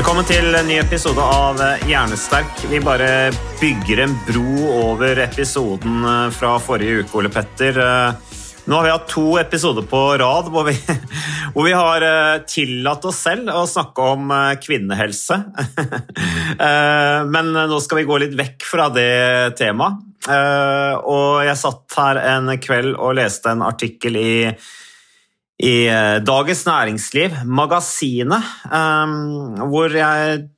Velkommen til en ny episode av Hjernesterk. Vi bare bygger en bro over episoden eh, fra forrige uke, Ole Petter. Eh, Nå har vi hatt to episoder på rad hvor vi, hvor vi har eh, tillatt oss selv å snakke om eh, kvinnehelse. Eh, Men nå skal vi gå litt vekk fra det temaet. Eh, Og jeg satt her en kveld og leste en artikkel i i eh, Dagens Næringsliv, magasinet, eh, hvor jeg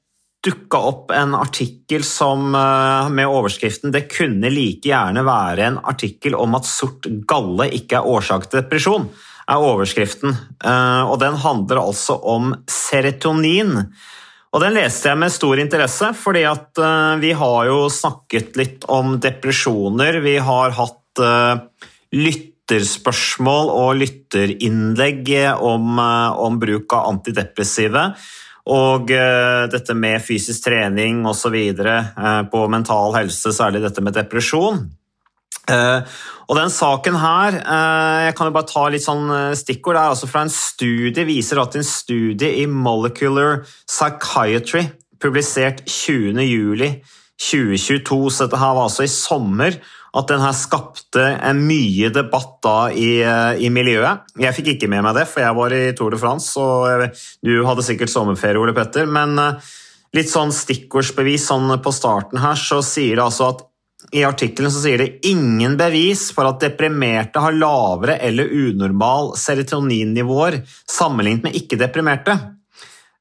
dukka opp en artikkel som, eh, med overskriften 'Det kunne like gjerne være en artikkel om at sort galle ikke er årsak til depresjon', er overskriften. Eh, Og den handler altså om serotonin. Og den leste jeg med stor interesse, fordi vi har jo snakket litt om depresjoner. Vi har hatt eh, lytterspørsmål og lytterinnlegg om, eh, om bruk av antidepressive. Og eh, dette med fysisk trening osv. Uh, på mental helse, særlig dette med depresjon. Eh, og den saken her, eh, jeg kan jo bare ta litt sånn eh, stikkord, det er altså fra en studie, viser at en studie i Molecular Psychiatry, publisert 20. juli 2022, så dette her var altså i sommer, at den her skapte mye debatt da i, i miljøet. Jeg fikk ikke med meg det, for jeg var i Tour de France, og du hadde sikkert sommerferie, Ole Petter, men eh, litt sånn stikkordsbevis sånn på starten her, så sier det altså at i artikkelen sier det ingen bevis for at deprimerte har lavere eller unormal serotoninnivåer sammenlignet med ikke-deprimerte.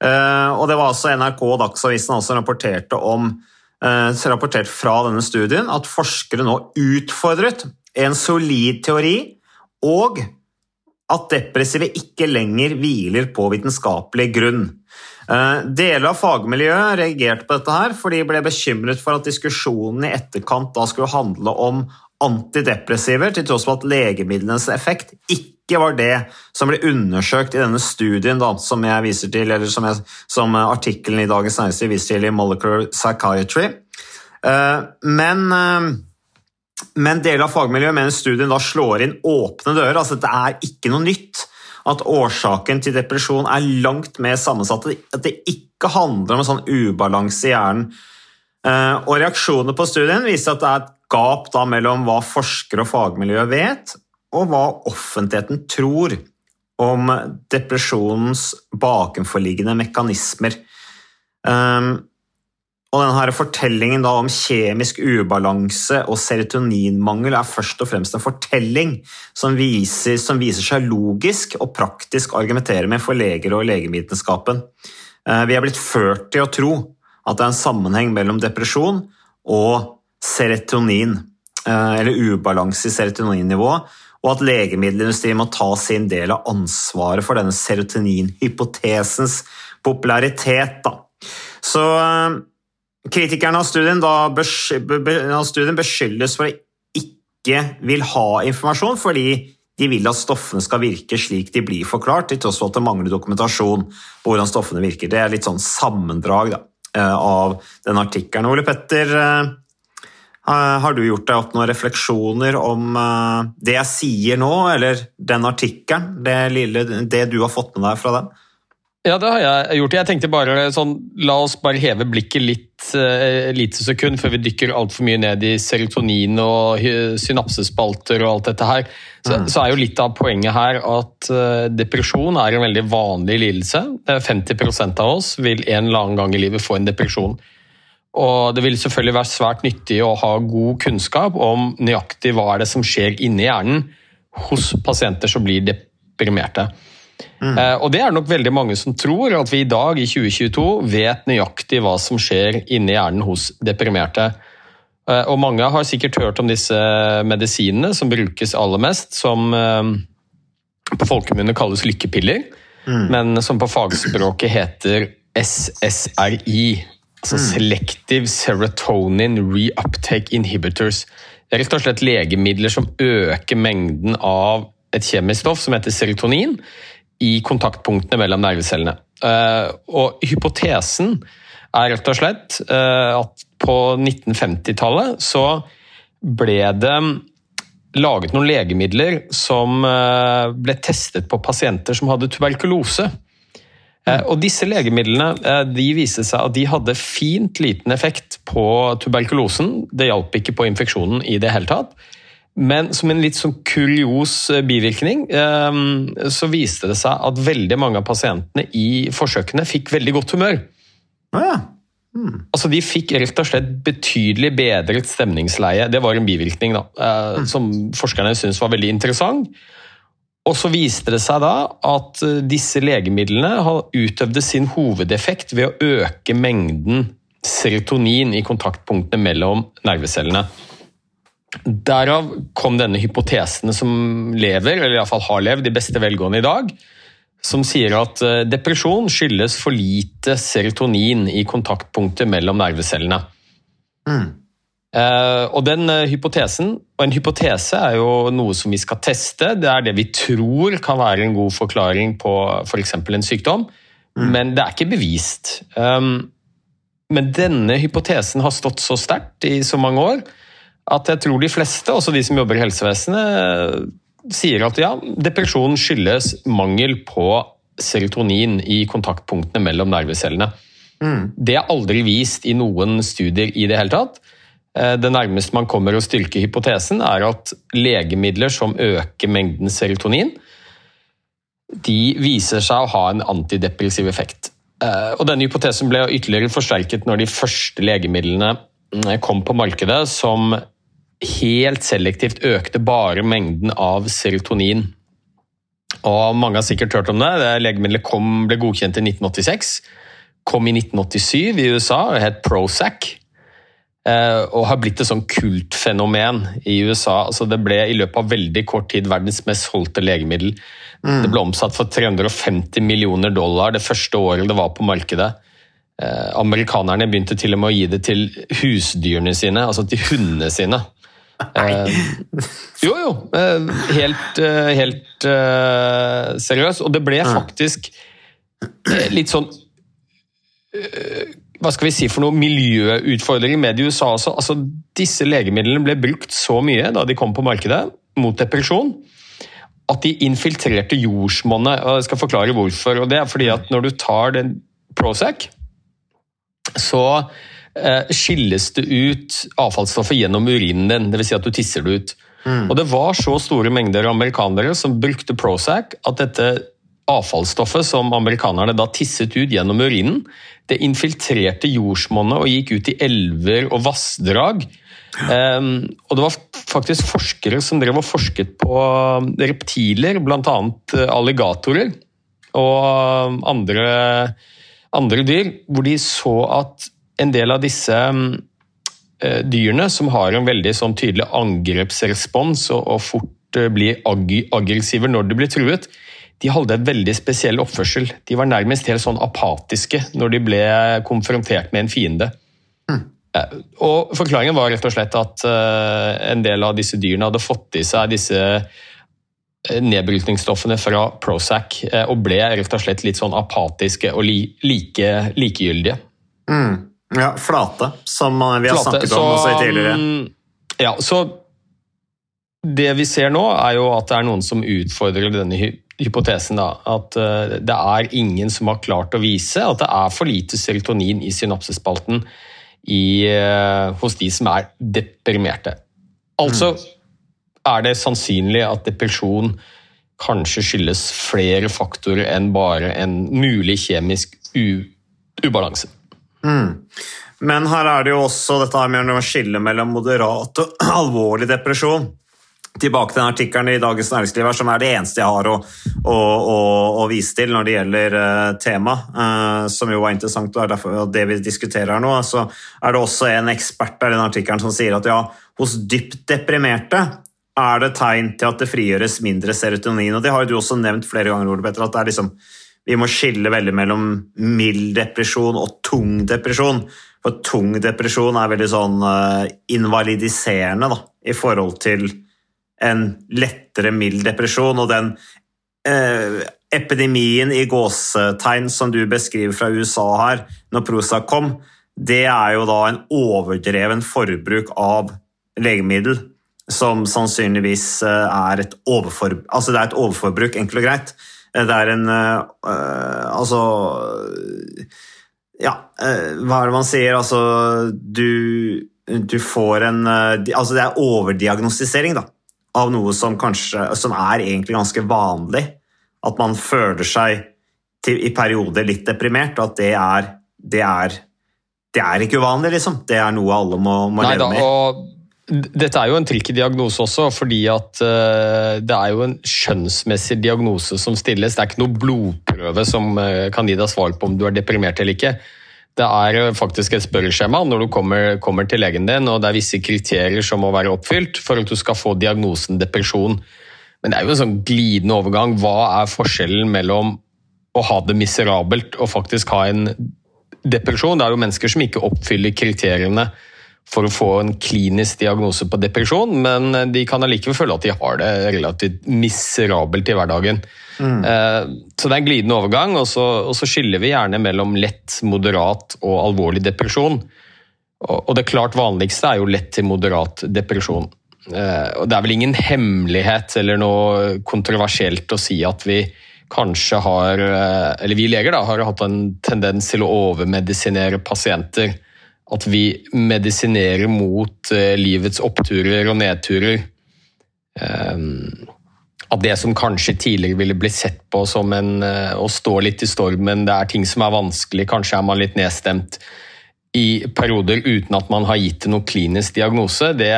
Eh, og det var altså NRK og Dagsavisen også rapporterte om rapportert fra denne studien at forskere nå utfordret en solid teori og at depressive ikke lenger hviler på vitenskapelig grunn. Eh, Deler av fagmiljøet reagerte på dette her, for de ble bekymret for at diskusjonen i etterkant da skulle handle om antidepressiver, til tross for at legemidlenes effekt ikke var det som ble undersøkt i denne studien da, som jeg viser til, eller som, som artikkelen i Dagens Næringsliv viser til i Molecular Psychiatry. Eh, Men eh, men deler av fagmiljøet mener studien da slår inn åpne dører. altså Det er ikke noe nytt at årsaken til depresjon er langt mer sammensatt. At det ikke handler om en sånn ubalanse i hjernen. Eh, Og Reaksjonene på studien viser at det er et gap mellom hva forskere og fagmiljøet vet, og hva offentligheten tror om depresjonens bakenforliggende mekanismer. Um, og denne fortellingen om kjemisk ubalanse og serotoninmangel er først og fremst en fortelling som viser, som viser seg logisk og praktisk å argumentere med for leger og legemiddelskapen. Eh, Vi er blitt ført til å tro at det er en sammenheng mellom depresjon og serotonin, eh, eller ubalanse i serotoninnivået, og at legemiddelindustrien må ta sin del av ansvaret for denne serotoninhypotesens popularitet. Da. Så eh, Kritikerne av studien, av studien beskyldes for å ikke vil ha informasjon fordi de vil at stoffene skal virke slik de blir forklart, til tross for at det mangler dokumentasjon på hvordan stoffene virker. Det er litt sånn sammendrag da, eh, av den artikkelen. Ole Petter, eh, har du gjort deg opp noen refleksjoner om eh, det jeg sier nå, eller den artikkelen, det, lille, det du har fått med deg fra den? Ja, det har jeg gjort. Jeg tenkte bare sånn, La oss bare heve blikket litt eh, lite sekund før vi dykker altfor mye ned i serotonin og synapsespalter og alt dette her, så, så er jo litt av poenget her at uh, depresjon er en veldig vanlig lidelse. Eh, 50% av oss vil en eller annen gang i livet få en depresjon. Og det vil selvfølgelig være svært nyttig å ha god kunnskap om nøyaktig hva er det som skjer inni hjernen hos pasienter som blir deprimerte. Mm. Og det er nok veldig mange som tror at vi i dag i 2022 vet nøyaktig hva som skjer inni hjernen hos deprimerte. Eh, Og mange har sikkert hørt om disse medisinene som brukes aller mest, som eh, på folkemunne kalles lykkepiller, men som på fagspråket heter SSRI. Altså Selective Serotonin Reuptake Inhibitors. Det er rett og slett legemidler som øker mengden av et kjemisk stoff som heter serotonin i kontaktpunktene mellom nervecellene. Eh, Og hypotesen er rett og slett eh, at på 1950-tallet så ble det laget noen legemidler som eh, ble testet på pasienter som hadde tuberkulose. Eh, Og disse legemidlene eh, de viste seg at de hadde fint liten effekt på tuberkulosen. Det hjalp ikke på infeksjonen i det hele tatt. Men som en litt sånn kurios eh, bivirkning så viste det seg at veldig mange av pasientene i forsøkene fikk veldig godt humør. Ja. ja. Altså, De fikk rett og slett betydelig bedret stemningsleie. Det var en bivirkning da, eh, som forskerne syntes var veldig interessant. Og så viste det seg da at eh, disse legemidlene utøvde sin hovedeffekt ved å øke mengden serotonin i kontaktpunktene mellom nervecellene. Derav kom denne hypotesen som lever, eller iallfall har levd, i beste velgående i dag, som sier at eh, depresjon skyldes for lite serotonin i kontaktpunktet mellom nervecellene. Eh, og den uh, hypotesen, og en hypotese er jo noe som vi skal teste, det er det vi tror kan være en god forklaring på f.eks. en sykdom, men det er ikke bevist. Um, men denne hypotesen har stått så sterkt i så mange år at jeg tror de fleste, også de som jobber i helsevesenet, sier at ja, depresjon skyldes mangel på serotonin i kontaktpunktene mellom nervecellene. Det er aldri vist i noen studier i det hele tatt. Eh, Det nærmeste man kommer å styrke hypotesen, er at legemidler som øker mengden serotonin, de viser seg å ha en antidepressiv effekt. Eh, Og denne hypotesen ble ytterligere forsterket når de første legemidlene mm, kom på markedet, som helt selektivt økte bare mengden av serotonin. Og mange har sikkert hørt om det. det legemiddelet kom, ble godkjent i 1986. Kom i 1987 i USA og het Prozac. Eh, Og har blitt et sånn kultfenomen i USA. Altså det ble i løpet av veldig kort tid verdens mest solgte legemiddel. Det ble omsatt for 350 millioner dollar det første året det var på markedet. Eh, amerikanerne begynte til og med å gi det til husdyrene sine, altså til hundene sine. Eh, jo, jo. eh, helt eh, helt eh, seriøst. Og det ble faktisk eh, litt sånn hva skal vi si for noe miljøutfordringer med det i USA også. Altså, disse legemidlene ble brukt så mye da de kom på markedet mot depresjon, at de infiltrerte jordsmonnet. og Jeg skal forklare hvorfor. og Det er fordi at når du tar den Prozac, så eh, skilles det ut avfallsstoffet gjennom urinen din. Dvs. Si at du tisser det ut. Og det var så store mengder amerikanere som brukte Prozac at dette avfallsstoffet som amerikanerne da tisset ut gjennom urinen, det infiltrerte jordsmonnet og gikk ut i elver og vassdrag. Um, og det var faktisk forskere som drev og forsket på reptiler, bl.a. alligatorer og andre, andre dyr, hvor de så at en del av disse eh, dyrene som har en veldig sånn tydelig angrepsrespons og, og fort eh, blir ag aggressive når de blir truet, de hadde en veldig spesiell oppførsel. De var nærmest helt sånn apatiske når de ble konfrontert med en fiende. Mm. Og Forklaringen var rett og slett at eh, en del av disse dyrene hadde fått i seg disse eh, nedbrytningsstoffene fra Prozac eh, og ble rett og slett litt sånn apatiske og li like, likegyldige. Ja, flate, som vi har Flate. snakket om også i tidligere. mm, Ja, så det vi ser nå, er jo at det er noen som utfordrer denne hypotesen. Da, at eh, det er ingen som har klart å vise at det er for lite serotonin i synapsespalten i, eh, hos de som er deprimerte. Altså er det sannsynlig at depresjon kanskje skyldes flere faktorer enn bare en mulig kjemisk ubalanse. Men her er det jo også dette med å skille mellom moderat og alvorlig depresjon. Tilbake til den artikkelen i Dagens Næringsliv her, som er det eneste jeg har å, å, å, å vise til når det gjelder uh, tema, uh, som jo var interessant, og er derfor det vi diskuterer her nå. Så er det også en ekspert i den artikkelen som sier at ja, hos dypt deprimerte er det tegn til at det frigjøres mindre serotonin. og Det har du også nevnt flere ganger, Ole Petter, at det er liksom, vi må skille veldig mellom mild depresjon og tung depresjon. For tung depresjon er veldig sånn uh, invalidiserende da, i forhold til en lettere mild depresjon. Og den eh, epidemien i gåsetegn som du beskriver fra USA her, når Prozac kom, det er jo da en overdreven forbruk av legemiddel som sannsynligvis eh, er et, overfor, altså er et overforbruk, enkelt og greit. Eh, det er en øh, Altså Ja, øh, hva er det man sier? Altså, du, du får en Altså, det er overdiagnostisering, da. Av noe som kanskje Som er egentlig ganske vanlig. At man føler seg til, i perioder litt deprimert, og at det er, det er det er ikke uvanlig, liksom. Det er noe alle må, må Nei, leve da, med. og dette er jo en tricky diagnose også, fordi at uh, det er jo en skjønnsmessig diagnose som stilles. Det er ikke noe blodprøve som uh, kan gi deg svar på om du er deprimert eller ikke. Det er uh, faktisk et spørreskjema når du kommer, kommer, til legen din, og det er visse kriterier som må være oppfylt for at du skal få diagnosen depresjon. Men det er jo en sånn glidende overgang. Hva er forskjellen mellom å ha det miserabelt og faktisk ha en depresjon? Det er jo mennesker som ikke oppfyller kriteriene for å få en klinisk diagnose på depresjon, men de kan allikevel føle at de har det relativt miserabelt i hverdagen. Mm. Så det er en glidende overgang, og så, og så, skiller vi gjerne mellom lett, moderat og alvorlig depresjon. Og det klart vanligste er jo lett til moderat depresjon. Og det er vel ingen hemmelighet eller noe kontroversielt å si at vi kanskje har, eller vi leger da, har hatt en tendens til å overmedisinere pasienter at vi medisinerer mot uh, livets oppturer og nedturer. Um, at det som kanskje tidligere ville blitt sett på som en, uh, å stå litt i stormen, det er ting som er vanskelig, kanskje er man litt nedstemt i perioder uten at man har gitt noen klinisk diagnose, det,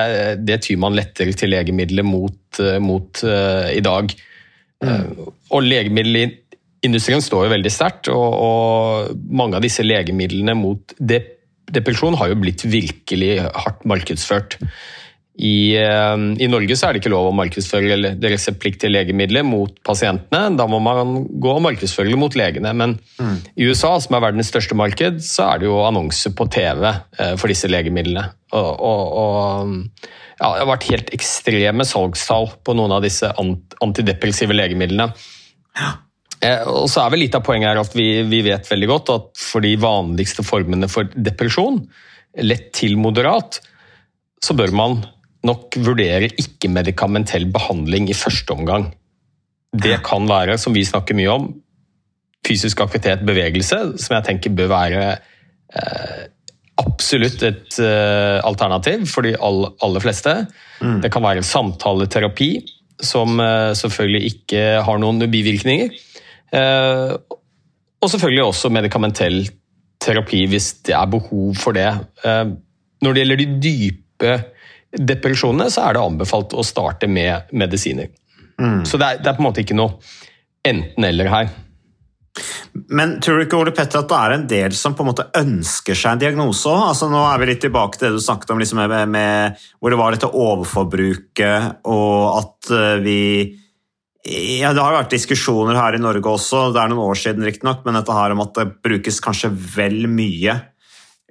det tyr man lettere til legemidler mot, uh, i dag. Mm. og legemiddelindustrien står jo veldig sterkt, og, og, mange av disse legemidlene mot det depresjon har jo blitt virkelig hardt markedsført. I, eh, I, Norge så er det ikke lov å markedsføre reseptpliktige legemidler mot pasientene. Da må man gå og markedsføre det mot legene. Men mm. i USA, som er verdens største marked, så er det jo annonser på TV eh, for disse legemidlene. Og, og, og ja, det har vært helt ekstreme salgstall på noen av disse antidepressive legemidlene. Ja. Eh, og så er vel Litt av poenget her at vi, vi, vet veldig godt at for de vanligste formene for depresjon, lett til moderat, så bør man nok vurdere ikke-medikamentell behandling i første omgang. Det kan være, som vi snakker mye om, fysisk aktivitet, bevegelse, som jeg tenker bør være eh, absolutt et eh, alternativ for de all, aller fleste. Mm. Det kan være samtaleterapi, som eh, selvfølgelig ikke har noen bivirkninger. Eh, og selvfølgelig også medikamentell terapi hvis det er behov for det. Eh, når det gjelder de dype depresjonene, så er det anbefalt å starte med medisiner. Mm. Så det er, det er, på en måte ikke noe enten-eller her. Men tror du ikke Ole Petter, at det er en del som på en måte ønsker seg en diagnose òg? Altså, nå er vi litt tilbake til det du snakket om liksom med, med, hvor det var dette overforbruket, og at eh, vi ja, Det har vært diskusjoner her i Norge også, det er noen år siden riktignok, men dette her om at det brukes kanskje vel mye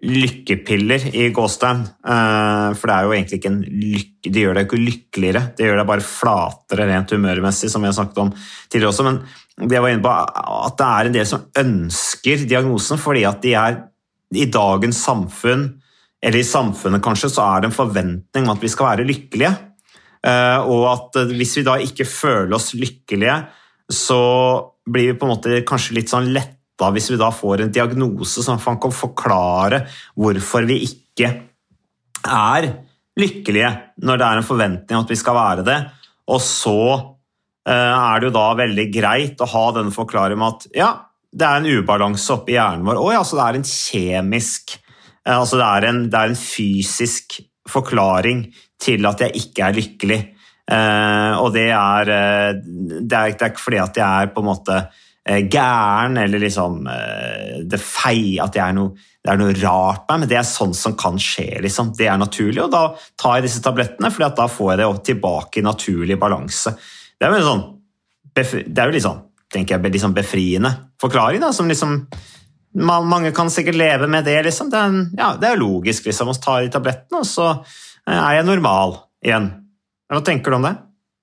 lykkepiller i gåstein. Eh, for det er jo egentlig ikke en lykke De gjør deg ikke lykkeligere, det gjør deg bare flatere rent humørmessig, som vi har snakket om tidligere også. Men det var inne på at det er en del som ønsker diagnosen fordi at de er i dagens samfunn, eller i samfunnet kanskje, så er det en forventning om at vi skal være lykkelige. Eh, og at eh, hvis vi da ikke føler oss lykkelige, så blir vi på en måte kanskje litt sånn letta hvis vi da får en diagnose som kan forklare hvorfor vi ikke er lykkelige når det er en forventning at vi skal være det, og så eh, er det jo da veldig greit å ha denne forklaringen med at ja, det er en ubalanse oppi hjernen vår. Å ja, så det er en kjemisk Altså det er en, det er en fysisk forklaring til at jeg ikke er lykkelig. Eh, og det er, det er, det er ikke fordi at jeg er på en måte gæren eller liksom det fei, at jeg er noe det er noe rart med, meg, men det er sånn som kan skje. Liksom. Det er naturlig, og da tar jeg disse tablettene, for da får jeg det tilbake i naturlig balanse. Det er jo sånn, det er jo liksom, tenker jeg, liksom befriende forklaring, da, som liksom mange kan sikkert leve med det. Liksom. Det, er, ja, det er logisk liksom, å ta de tablettene, og så er jeg normal igjen. Hva tenker du om det?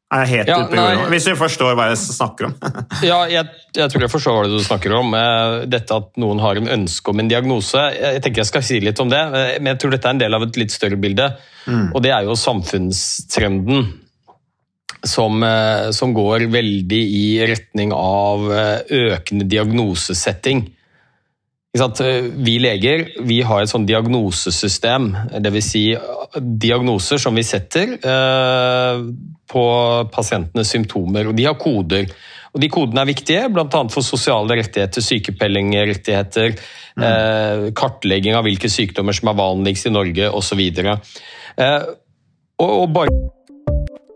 Er jeg helt ja, ute på jorda? Hvis du forstår hva jeg snakker om. ja, jeg, jeg, tror jeg forstår hva du snakker om. Eh, dette at noen har en ønske om en diagnose. Jeg tenker jeg skal si litt om det, eh, men jeg tror dette er en del av et litt større bilde. Mm. Og det er jo samfunnstrenden. Som, eh, som, går veldig i retning av økende diagnosesetting. Vi leger vi har et sånn diagnosesystem, dvs. Si diagnoser som vi setter på pasientenes symptomer. og De har koder. Og De kodene er viktige, bl.a. for sosiale rettigheter, sykepengerettigheter, mm. eh, kartlegging av hvilke sykdommer som er vanligst i Norge osv. Eh, og, og bare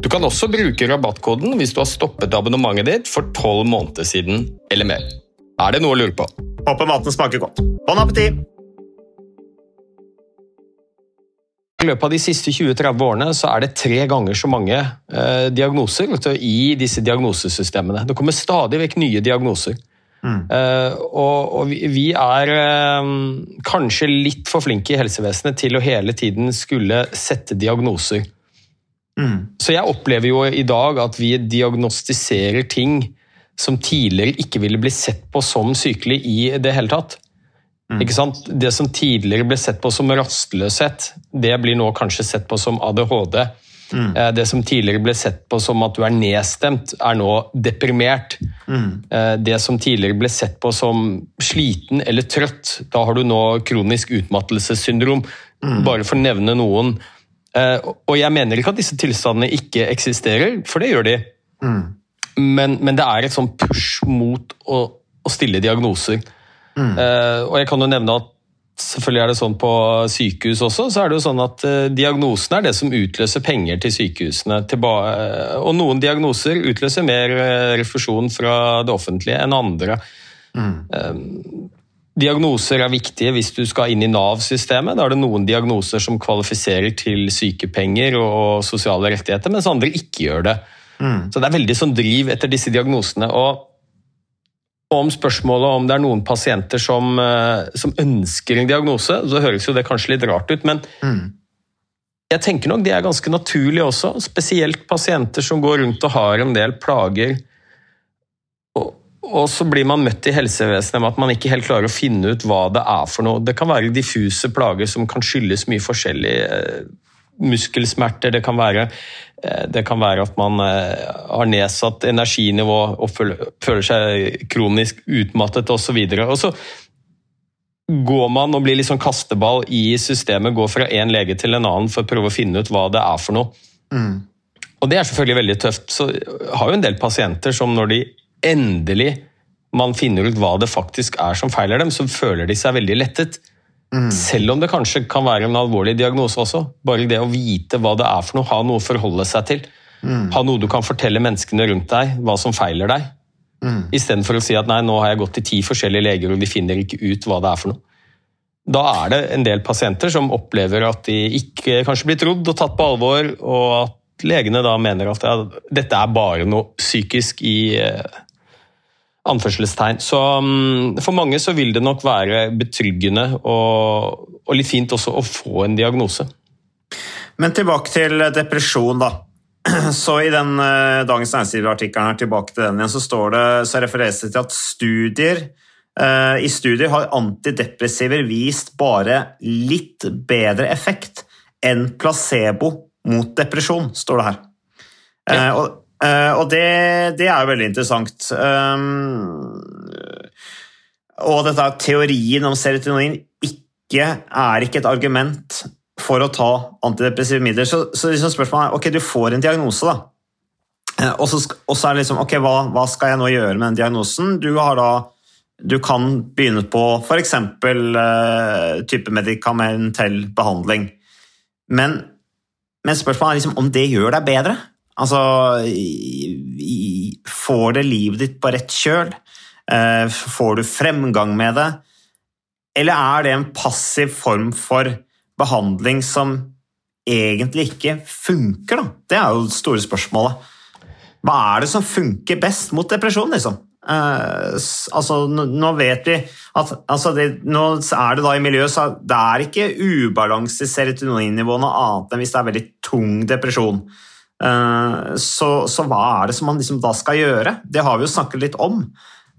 Du kan også bruke rabattkoden hvis du har stoppet abonnementet ditt for tolv måneder siden eller mer. Er det noe å lure på? Håper maten smaker godt. Bon appétit! I løpet av de siste 20-30 årene så er det tre ganger så mange eh, diagnoser du, i disse diagnosesystemene. Det kommer stadig vekk nye diagnoser. Eh, og, og vi, vi er eh, kanskje litt for flinke i helsevesenet til å hele tiden skulle sette diagnoser. Så jeg opplever jo i dag at vi diagnostiserer ting som tidligere ikke ville bli sett på som sykelig i det hele tatt. Ikke sant? Det som tidligere ble sett på som rastløshet, det blir nå kanskje sett på som ADHD. Mm. Det som tidligere ble sett på som at du er nedstemt, er nå deprimert. Mm. Det som tidligere ble sett på som sliten eller trøtt, da har du nå kronisk utmattelsessyndrom. Bare for å nevne noen. Eh, Og jeg mener ikke at disse tilstandene ikke eksisterer, for det gjør de. Men, men det er et sånn push mot å, å stille diagnoser. Eh, og jeg kan jo nevne at selvfølgelig er det sånn på sykehus også, så er det jo sånn at eh, diagnosen er det som utløser penger til sykehusene. Eh, og noen diagnoser utløser mer refusjon fra det offentlige enn andre. Eh, diagnoser er viktige hvis du skal inn i Nav-systemet. Da er det noen diagnoser som kvalifiserer til sykepenger og sosiale rettigheter, mens andre ikke gjør det. Så det er veldig sånn driv etter disse diagnosene. og om spørsmålet om det er noen pasienter som, eh, som ønsker en diagnose, så høres jo det kanskje litt rart ut, men jeg tenker nok det er ganske naturlig også. Spesielt pasienter som går rundt og har en del plager. Og, og så blir man møtt i helsevesenet med at man ikke helt klarer å finne ut hva det er for noe. Det kan være diffuse plager som kan skyldes mye forskjellig. eh, Muskelsmerter, det kan være eh, det kan være at man eh, har nedsatt energinivå og føler, seg kronisk utmattet osv. Og så går man og blir sånn kasteball i systemet, går fra én lege til en annen for å prøve å finne ut hva det er for noe. Og det er selvfølgelig veldig tøft. Så jeg har jo en del pasienter som når de endelig man finner ut hva det faktisk er som feiler dem, så føler de seg veldig lettet. Selv om det kanskje kan være en alvorlig diagnose også. Bare det å vite hva det er for noe, ha noe å forholde seg til. Ha noe du kan fortelle menneskene rundt deg hva som feiler deg. Istedenfor å si at nei, nå har jeg gått til ti forskjellige leger og de finner ikke ut hva det er for noe. Da er det en del pasienter som opplever at de ikke kanskje blir trodd og tatt på alvor, og at legene da mener at ja, dette er bare noe psykisk i eh, anførselstegn. Så um, for mange så vil det nok være betryggende og, og litt fint også å få en diagnose. Men tilbake til depresjon, da. Så I den uh, Dagens Næringsliv-artikkelen her, tilbake til den igjen, så, står det, så refereres det til at studier uh, i studier har antidepressiver vist bare litt bedre effekt enn placebo mot depresjon, står det her. Eh, og eh, og det, det er jo veldig interessant. Um, og dette teorien om serotonin ikke, er ikke et argument for å ta antidepressive midler. Så, så liksom spørsmålet er ok, du får en diagnose, da. Eh, Og så, er det liksom ok, hva, hva skal jeg nå gjøre med den diagnosen? Du, da, du kan begynne på f.eks. Uh, type medikamentell behandling. Men, men spørsmålet er liksom om det gjør deg bedre. Altså Får det livet ditt på rett kjøl? Eh, får du fremgang med det? Eller er det en passiv form for behandling som egentlig ikke funker? Da? Det er jo det store spørsmålet. Hva er det som funker best mot depresjon, liksom? Uh, altså, nå vet vi at altså det, Nå er det da i miljøet, så det er ikke ubalanse i serotoninnivåene annet enn hvis det er veldig tung depresjon. Eh, så, så hva er det som man liksom da skal gjøre? Det har vi jo snakket litt om.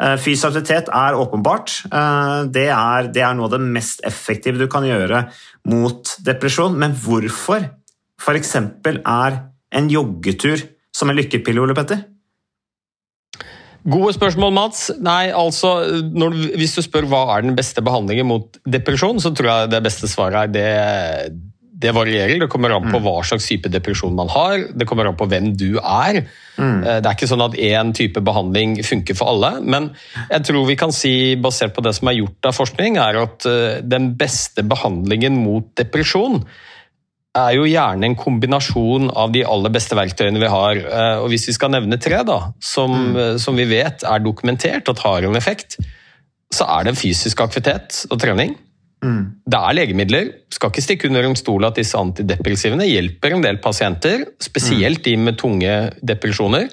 Eh, Fysisk aktivitet er åpenbart. Eh, Det er, det er noe av det mest effektive du kan gjøre mot depresjon. Men hvorfor f.eks. er en joggetur som en lykkepille, Ole Petter? Gode spørsmål, Mats. Nei, altså, når, hvis du spør hva er den beste behandlingen mot depresjon, så tror jeg det beste svaret er det, det varierer. Det kommer an på hva slags type depresjon man har. Det kommer an på hvem du er. Mm. Det er ikke sånn at én type behandling funker for alle. Men jeg tror vi kan si, basert på det som er gjort av forskning, er at eh, den beste behandlingen mot depresjon er jo gjerne en kombinasjon av de aller beste verktøyene vi har. Eh, Og hvis vi skal nevne tre, da, som, mm. som vi vet er dokumentert at har en effekt, så er det fysisk aktivitet og trening. Det er legemidler. Skal ikke stikke under en stol at disse antidepressivene hjelper en del pasienter, spesielt de med tunge depresjoner.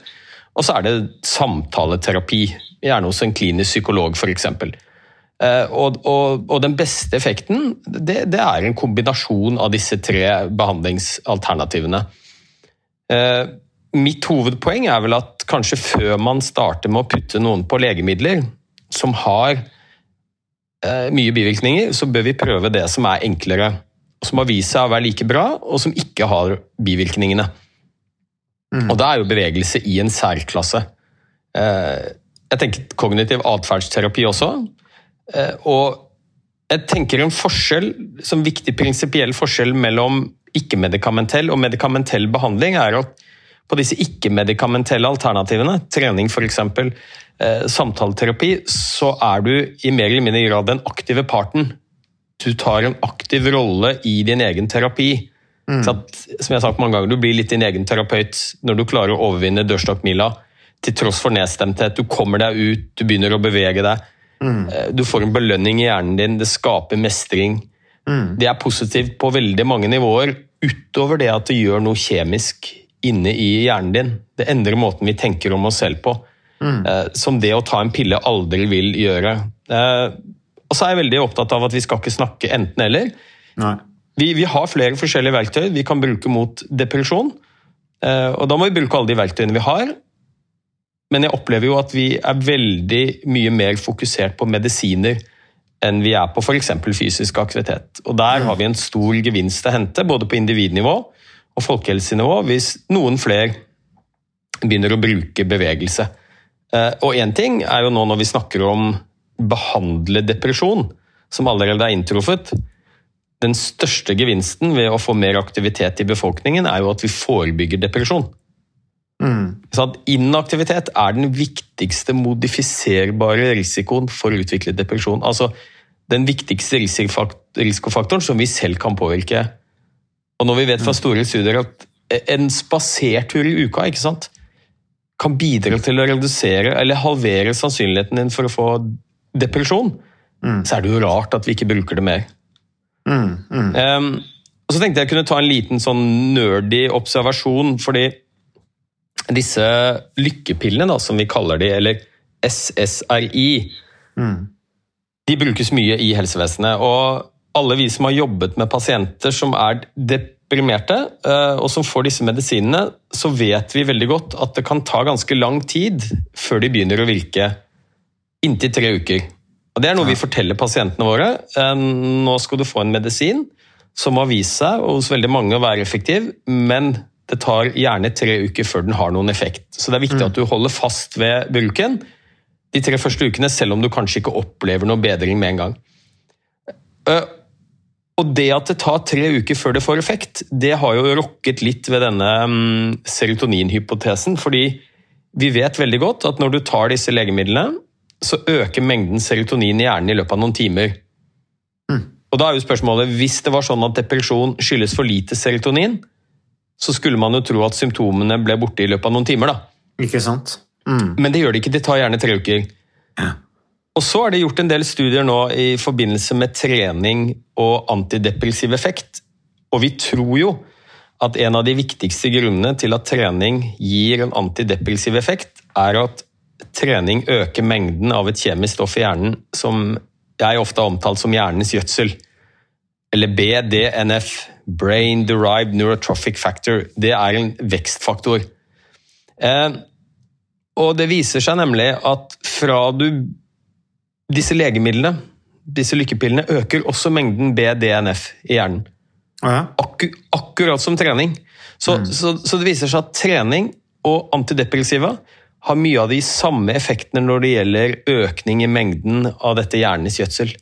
Og så er det samtaleterapi, gjerne hos en klinisk psykolog f.eks. Eh, Og, og, og den beste effekten det, det er en kombinasjon av disse tre behandlingsalternativene. Eh, Mitt hovedpoeng er vel at kanskje før man starter med å putte noen på legemidler som har mye bivirkninger, så bør vi prøve det som er enklere, som har vist seg å være like bra, og som ikke har bivirkningene. Og da er jo bevegelse i en særklasse. Eh, Jeg tenker kognitiv atferdsterapi også. Eh, Og jeg tenker en forskjell, som viktig prinsipiell forskjell mellom ikke-medikamentell og medikamentell behandling, er at på disse ikke-medikamentelle alternativene, trening f.eks., eh, samtaleterapi, så er du i mer eller mindre grad den aktive parten. Du tar en aktiv rolle i din egen terapi. Så at, som jeg har sagt mange ganger, Du blir litt din egen terapeut når du klarer å overvinne dørstokkmila til tross for nedstemthet. Du kommer deg ut, du begynner å bevege deg. Mm. Du får en belønning i hjernen din, det skaper mestring. Det er positivt på veldig mange nivåer, utover det at det gjør noe kjemisk inne i hjernen din. Det endrer måten vi tenker om oss selv på. Eh, Som det å ta en pille aldri vil gjøre. Eh, Og så er jeg veldig opptatt av at vi skal ikke snakke enten-eller. Vi, vi har flere forskjellige verktøy vi kan bruke mot depresjon. Eh, Og da må vi bruke alle de verktøyene vi har. Men jeg opplever jo at vi er veldig mye mer fokusert på medisiner enn vi er på f.eks. fysisk aktivitet. Og Der har vi en stor gevinst å hente, både på individnivå og folkehelsenivå, hvis noen flere begynner å bruke bevegelse. Eh, Og én ting er jo nå når vi snakker om behandle depresjon, som allerede er inntruffet. Den største gevinsten ved å få mer aktivitet i befolkningen er jo at vi forebygger depresjon. Så at Inaktivitet er den viktigste modifiserbare risikoen for å utvikle depresjon. Altså den viktigste risikofaktoren som vi selv kan påvirke. Og når vi vet fra store studier at en spasertur i uka ikke sant, kan bidra til å redusere eller halvere sannsynligheten din for å få depresjon, så er det jo rart at vi ikke bruker det mer. Um, og så tenkte jeg kunne ta en liten sånn nerdy observasjon, fordi disse lykkepillene, da, som vi kaller de, eller SSRI, de brukes mye i helsevesenet. Og alle vi som har jobbet med pasienter som er deprimerte, eh, og som får disse medisinene, så vet vi veldig godt at det kan ta ganske lang tid før de begynner å virke. Inntil tre uker. Og Det er noe vi forteller pasientene våre. Eh, Nå skal du få en medisin som har vist seg hos veldig mange å være effektiv, men det tar gjerne tre uker før den har noen effekt. Så det er viktig at du holder fast ved bruken de tre første ukene, selv om du kanskje ikke opplever noe bedring med en gang. Og det at det tar tre uker før det får effekt, det har jo rokket litt ved denne mm, serotoninhypotesen, fordi vi vet veldig godt at når du tar disse legemidlene, så øker mengden serotonin i hjernen i løpet av noen timer. Og da er jo spørsmålet, Hvis det var sånn at depresjon skyldes for lite serotonin, så skulle man jo tro at symptomene ble borte i løpet av noen timer. da. Ikke sant? Men det gjør det ikke, det tar gjerne tre uker. Og så er det gjort en del studier nå i forbindelse med trening og antidepressiv effekt. Og vi tror jo at en av de viktigste grunnene til at trening gir en antidepressiv effekt, er at trening øker mengden av et kjemisk stoff i hjernen som jeg ofte har omtalt som hjernens gjødsel. Eller BDNF, Brain Derived Neurotrophic Factor. Det er en vekstfaktor. Eh, og det viser seg nemlig at fra du Disse legemidlene, disse lykkepillene, øker også mengden BDNF i hjernen. Akku, akkurat som trening. Så, så, så det viser seg at trening og antidepressiva har mye av de samme effektene når det gjelder økning i mengden av dette hjernens gjødsel.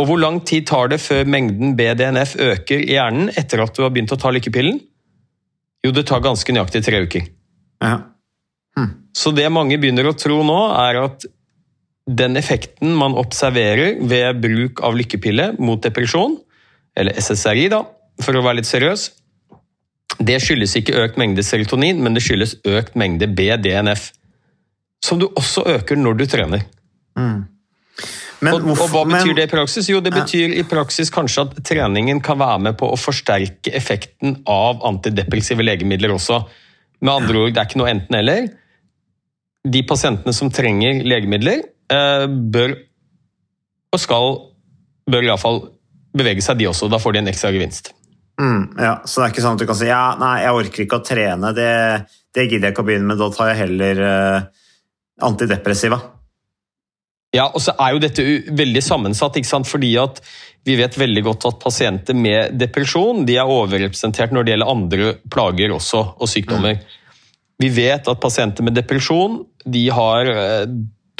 Og hvor lang tid tar det før mengden BDNF øker i hjernen etter at du har begynt å ta lykkepillen? Jo, det tar ganske nøyaktig tre uker. Så det mange begynner å tro nå, er at den effekten man observerer ved bruk av lykkepille mot depresjon, eller SSRI da, for å være litt seriøs, det skyldes ikke økt mengde serotonin, men det skyldes økt mengde BDNF, som du også øker når du trener. Men og, og hva betyr men- det i praksis? Jo, det Ja. betyr i praksis kanskje at treningen kan være med på å forsterke effekten av antidepressive legemidler også. Med andre ord, det er ikke noe enten-eller. De pasientene som trenger legemidler, bør og skal bør iallfall bevege seg, de også. Da får de en ekstra gevinst. Mm, ja, så det er ikke sånn at du kan si ja, nei, jeg orker ikke å trene, det, det gidder jeg ikke å begynne med, da tar jeg heller eh, antidepressiva. Ja, og så er jo dette veldig sammensatt, ikke sant? fordi at vi vet veldig godt at pasienter med depresjon de er overrepresentert når det gjelder andre plager også, og sykdommer. Vi vet at pasienter med depresjon de har eh,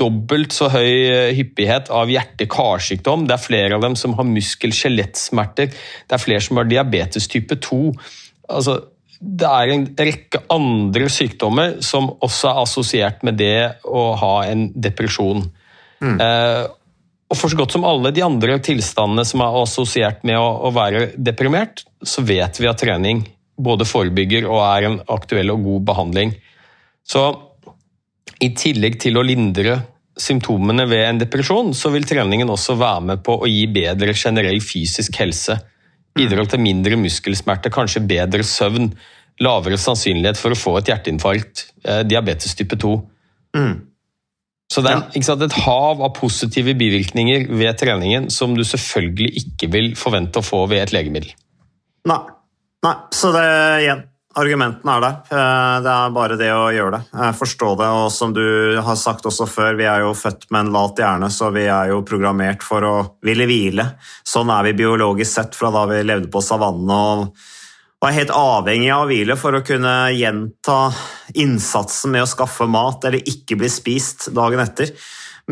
dobbelt så høy eh, hyppighet av hjerte-karsykdom. Det er flere av dem som har muskel-skjelettsmerter. Det er flere som har diabetes type 2. Altså, det er en rekke andre sykdommer som også er assosiert med det å ha en depresjon. Eh, og for så godt som alle de andre tilstandene som er assosiert med å, å være deprimert, så vet vi at trening både forebygger og er en aktuell og god behandling. Så i tillegg til å lindre symptomene ved en depresjon, så vil treningen også være med på å gi bedre generell fysisk helse. Bidra til mindre muskelsmerter, kanskje bedre søvn, lavere sannsynlighet for å få et hjerteinfarkt, eh, diabetes type 2. Så det er sant, et hav av positive bivirkninger ved treningen som du selvfølgelig ikke vil forvente å få ved et legemiddel. Nei. Nei, så det igjen. Argumentene er der. Eh, Det er bare det å gjøre det. Jeg forstår det, og som du har sagt også før, vi er jo født med en lat hjerne, så vi er jo programmert for å ville hvile. Sånn er vi biologisk sett fra da vi levde på savannen og var helt avhengig av å hvile for å kunne gjenta innsatsen med å skaffe mat eller ikke bli spist dagen etter.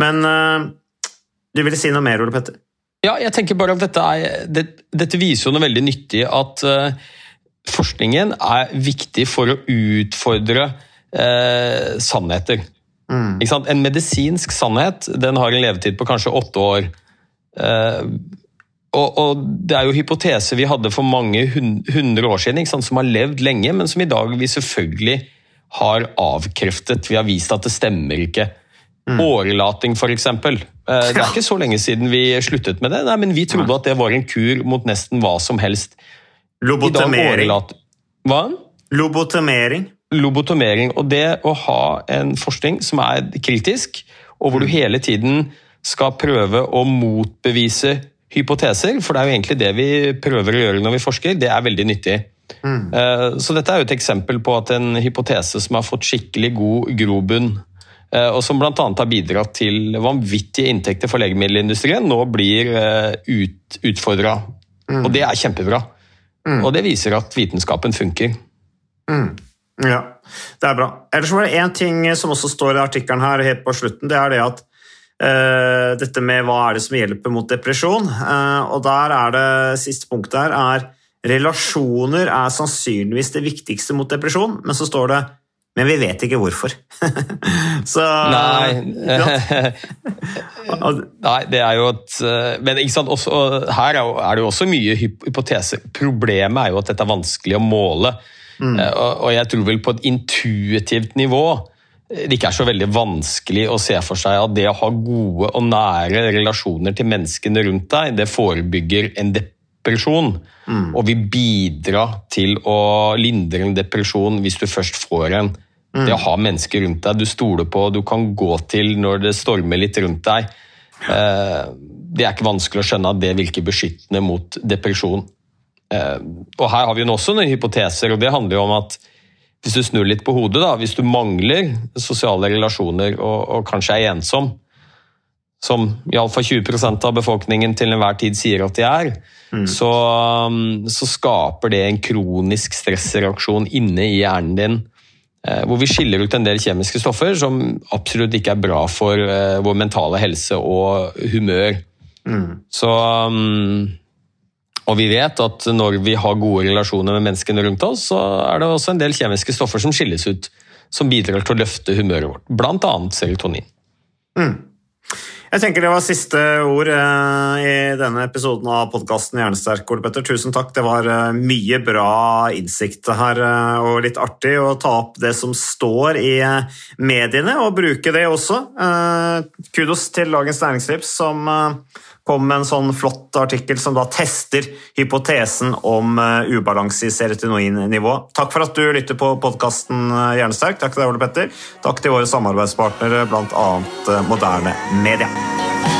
Men eh, du ville si noe mer, Ole Petter? Ja, jeg tenker bare at dette, er, det, dette viser jo noe veldig nyttig, at eh, forskningen er viktig for å utfordre eh, sannheter. Sant? En medisinsk sannhet den har en levetid på kanskje åtte år. Eh, og, og Det er jo hypoteser vi hadde for mange hundre år siden, som har levd lenge, men som i dag vi selvfølgelig har avkreftet. Vi har vist at det stemmer ikke. Årelating, f.eks. Eh, Det er ikke så lenge siden vi sluttet med det, Nei, men vi trodde at det var en kur mot nesten hva som helst. Lobotomering. Hva? Lobotomering. lobotomering. Og det å ha en forskning som er kritisk, og hvor du hele tiden skal prøve å motbevise hypoteser, for det er jo egentlig det vi prøver å gjøre når vi forsker, det er veldig nyttig. Mm. Så dette er jo et eksempel på at en hypotese som har fått skikkelig god grobunn, eh, og som bl.a. har bidratt til vanvittige inntekter for legemiddelindustrien, nå blir eh, ut, utfordra. Og det er kjempebra. Og det viser at vitenskapen funker. Ja, det er bra. Ellers var det én ting som også står i artikkelen her helt på slutten. Det er det at uh, dette med hva er det som hjelper mot depresjon. Uh, og der er det siste punktet her er relasjoner er sannsynligvis det viktigste mot depresjon, men så står det men vi vet ikke hvorfor. så Nei. Nei, det er jo et eh, Men ikke sant, også, her er, jo, er det jo også mye hyp- hypotese. Problemet er jo at dette er vanskelig å måle. Mm. Og, og jeg tror vel på et intuitivt nivå eh, det ikke er så veldig vanskelig å se for seg at det å ha gode og nære relasjoner til menneskene rundt deg, det forebygger en depresjon. Og vil bidra til å lindre en depresjon hvis du først får en. Det å ha mennesker rundt deg du stoler på, du kan gå til når det stormer litt rundt deg. eh, Det er ikke vanskelig å skjønne at det virker beskyttende mot depresjon. Eh, Og her har vi jo også noen hypoteser, og det handler jo om at hvis du snur litt på hodet, da, hvis du mangler sosiale relasjoner og, og kanskje er ensom, som iallfall 20% av befolkningen til enhver tid sier at de er, så, um, så skaper det en kronisk stressreaksjon inne i hjernen din. eh, Hvor vi skiller ut en del kjemiske stoffer som absolutt ikke er bra for eh, vår mentale helse og humør. Så um, og vi vet at når vi har gode relasjoner med menneskene rundt oss, så er det også en del kjemiske stoffer som skilles ut, som bidrar til å løfte humøret vårt. Blant annet serotonin. Jeg tenker det var siste ord eh, i denne episoden av podkasten Hjernesterk. Ole Petter. Tusen takk. Det var eh, mye bra innsikt her, eh, og litt artig å ta opp det som står i mediene, og bruke det også. Kudos til Dagens Næringsliv, som kom med en sånn flott artikkel som da tester hypotesen om eh, ubalanse i serotoninnivå. Takk for at du lytter på podkasten Hjernesterk. Takk til deg, Ole Petter. Takk til våre samarbeidspartnere, bl.a. Moderne Media.